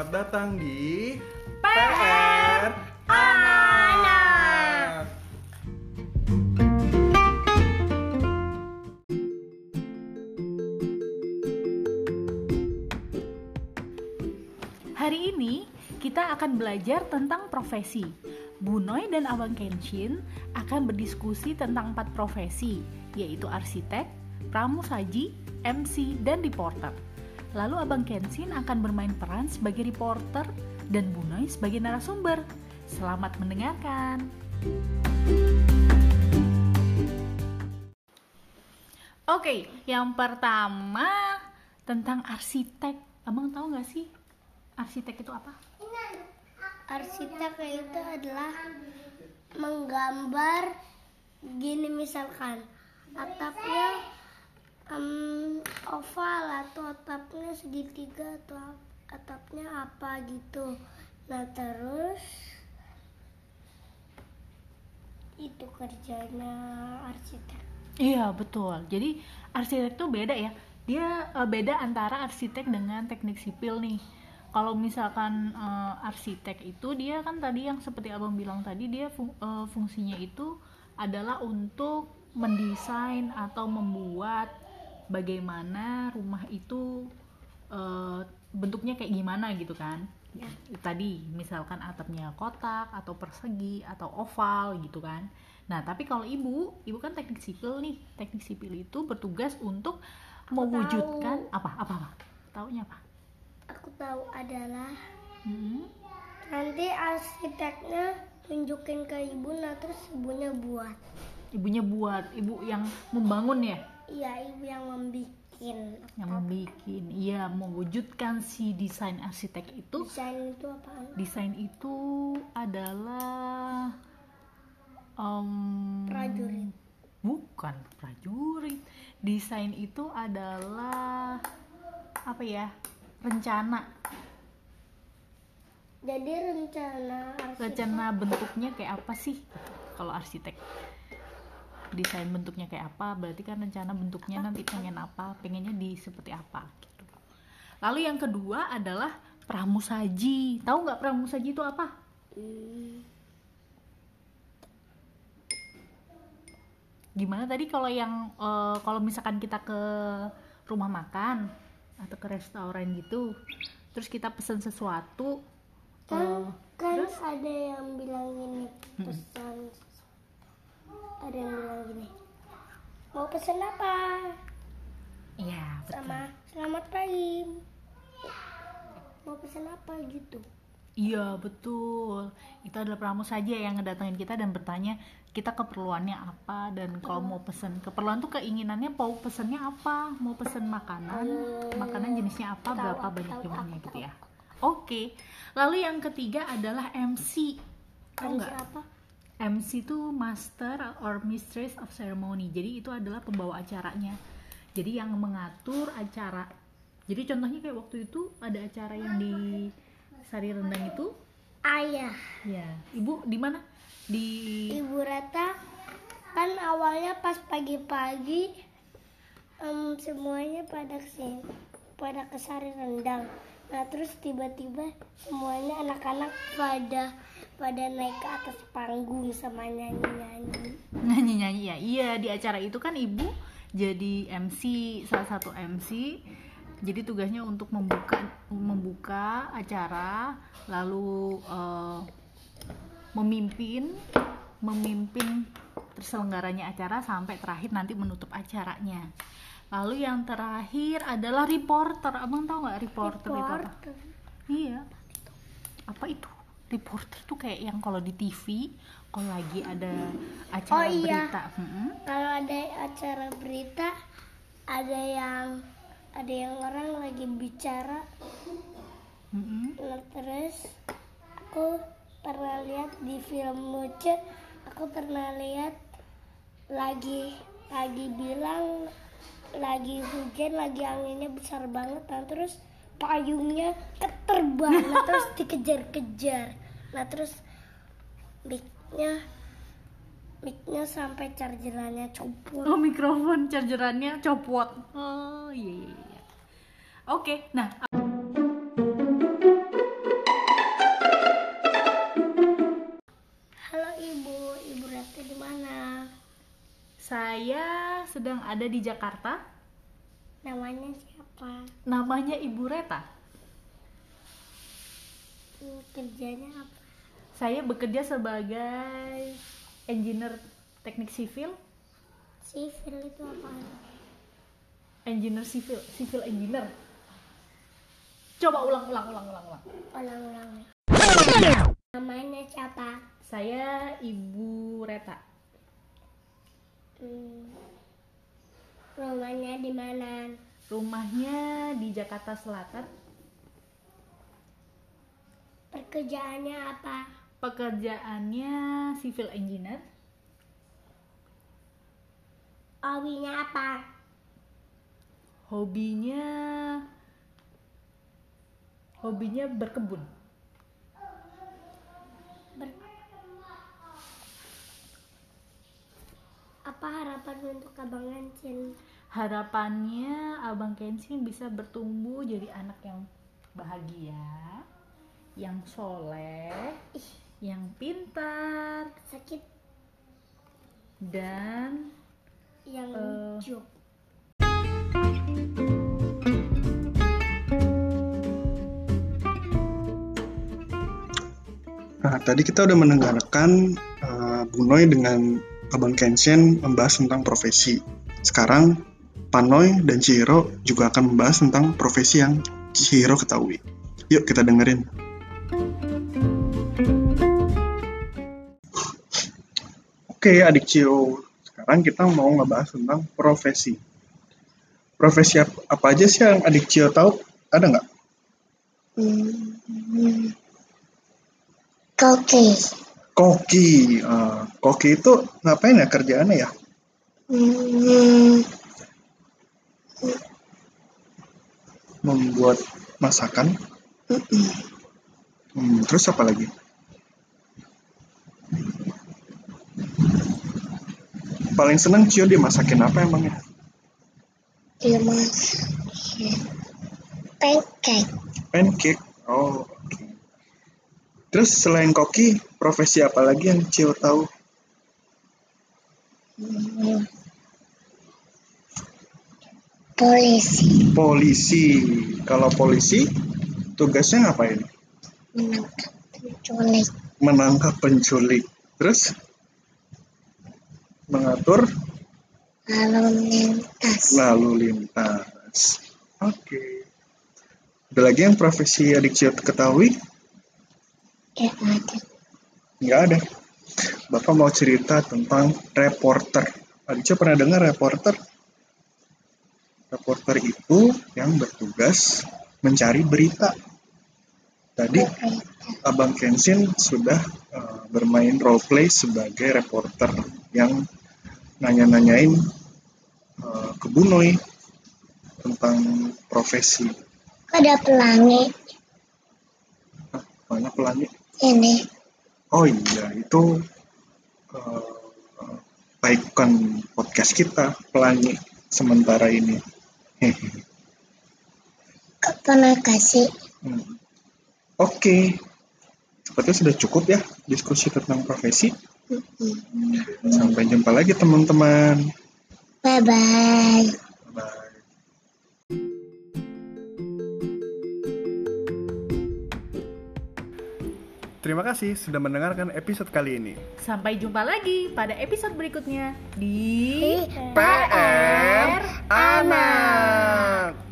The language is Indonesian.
Selamat datang di PR Anak. Hari ini kita akan belajar tentang profesi. Bu Noy dan Abang Kenshin akan berdiskusi tentang empat profesi, yaitu arsitek, pramusaji, MC, dan reporter. Lalu Abang Kenshin akan bermain peran sebagai reporter dan Bu Noy sebagai narasumber. Selamat mendengarkan. Oke, yang pertama tentang arsitek. Abang tahu nggak sih arsitek itu apa? arsitek itu adalah menggambar gini misalkan atapnya em, oval atau atapnya segitiga atau atapnya apa gitu nah terus itu kerjanya arsitek Iya betul. Jadi arsitek tuh beda ya. Dia eh, beda antara arsitek dengan teknik sipil nih. Kalau misalkan eh, arsitek itu dia kan tadi yang seperti abang bilang tadi dia fung- eh, fungsinya itu adalah untuk mendesain atau membuat bagaimana rumah itu eh, bentuknya kayak gimana gitu kan. Tadi misalkan atapnya kotak atau persegi atau oval gitu kan. Nah, tapi kalau ibu, ibu kan teknik sipil nih. Teknik sipil itu bertugas untuk mewujudkan apa? Apa? apa? Taunya apa? aku tahu adalah Hmm. nanti arsiteknya tunjukin ke ibu nah terus ibunya buat Ibunya buat, ibu yang membangun ya, iya ibu yang membikin yang membikin, iya mewujudkan si desain arsitek itu. desain itu apaan Desain itu adalah em, prajurit bukan prajurit. Desain itu adalah apa ya? Rencana jadi rencana arsitek rencana bentuknya kayak apa sih kalau arsitek desain bentuknya kayak apa berarti kan rencana bentuknya nanti pengen apa pengennya di seperti apa gitu. Lalu yang kedua adalah pramusaji. Tahu nggak pramusaji itu apa? Gimana tadi kalau yang eh, kalau misalkan kita ke rumah makan atau ke restoran gitu terus kita pesen sesuatu kan eh, kan ada yang bilang gini pesan ada yang bilang gini mau pesan apa? Iya betul. Sama selamat pagi. Mau pesan apa? gitu. Iya betul. Itu adalah pramusaja yang ngedatengin kita dan bertanya kita keperluannya apa? Dan kalau mau pesen keperluan tuh keinginannya mau pesennya apa, mau pesen makanan, makanan jenisnya apa, Tahu, berapa banyak jumlahnya? gitu ya. Oke. Lalu yang ketiga adalah MC. Tahu MC nggak? apa MC itu Master or Mistress of Ceremony. Jadi itu adalah pembawa acaranya. Jadi yang mengatur acara. Jadi contohnya kayak waktu itu ada acara yang di Sari Rendang itu ayah Ya, ibu di mana? Di ibu Rata kan awalnya pas pagi-pagi em, semuanya pada ke sini pada kesari rendang nah terus tiba-tiba semuanya anak-anak pada pada naik ke atas panggung sama nyanyi-nyanyi nyanyi-nyanyi ya. Iya, di acara itu kan ibu jadi MC, salah satu MC. Jadi tugasnya untuk membuka membuka acara, lalu eh, memimpin memimpin terselenggaranya acara sampai terakhir nanti menutup acaranya. Lalu yang terakhir adalah reporter. Abang tahu nggak reporter, itu apa? Reporter. Iya. Reporter tuh kayak yang kalau di TV, kalau lagi ada acara Oh, iya. berita, mm-mm. kalau ada acara berita ada yang ada yang orang lagi bicara. Nah, terus aku pernah lihat di film lucu aku pernah lihat lagi lagi bilang lagi hujan lagi anginnya besar banget nah terus payungnya keterbang terus dikejar-kejar nah terus micnya micnya sampai chargerannya copot. Oh mikrofon chargerannya copot. Oh iya iya, iya. oke okay, nah. Halo ibu. Ibu Rati di mana? Saya sedang ada di Jakarta. Namanya siapa? Namanya ibu Reta. Hmm, kerjanya apa? Saya bekerja sebagai engineer teknik sipil, Sipil itu apa? engineer sipil, civil engineer. Coba ulang, ulang, ulang, ulang, ulang. Ulang-ulang. Namanya siapa? Saya Ibu Reta. Hmm. Rumahnya di mana? Rumahnya di Jakarta Selatan. Pekerjaannya apa? Pekerjaannya civil engineer. Hobinya apa? Hobinya hobinya berkebun. Ber- apa harapan untuk Abang Ancin? Harapannya Abang Kensin bisa bertumbuh jadi anak yang bahagia, yang soleh, yang pintar, Sakit dan yang Eh. lucu. Nah, tadi kita udah mendengarkan uh, Bunoy dengan Abang Kenshin membahas tentang profesi. Sekarang Panoy dan Chihiro juga akan membahas tentang profesi yang Chihiro ketahui. Yuk kita dengerin. Oke, adik Chihiro. Sekarang kita mau ngebahas tentang profesi. Profesi ap- apa aja sih yang adik Chihiro tahu? Ada nggak? Hmm. Koki. Koki. Ah, koki itu ngapain ya kerjaannya ya? Hmm. Membuat masakan. Hmm, terus apa lagi? Paling seneng Cio dia masakin apa emangnya? Dia masak pancake. Pancake. Oh, oke. Terus selain koki, profesi apa lagi yang Cio tahu? Hmm. Polisi Polisi. Kalau polisi, tugasnya ngapain? menangkap penculik. Menangkap penculik. Terus mengatur lalu lintas. lalu lintas. Oke. Ada lagi yang profesi adik Cio ketahui? Ya ada. Nggak ada. Bapak mau cerita tentang reporter. Adik Cio pernah dengar reporter? Reporter itu yang bertugas mencari berita. Tadi Abang Kensin sudah eh, bermain role play sebagai reporter yang nanya-nanyain eh, ke Bunoy tentang profesi. Kok ada pelangi Hah, mana pelangi? ini? Oh iya, itu eh, baikkan podcast kita pelangi sementara ini. Pernah kasih? Hmm. Oke, sepertinya sudah cukup ya diskusi tentang profesi. Mm-hmm. Sampai jumpa lagi teman-teman. Bye bye. Bye. Terima kasih sudah mendengarkan episode kali ini. Sampai jumpa lagi pada episode berikutnya di PR Anak.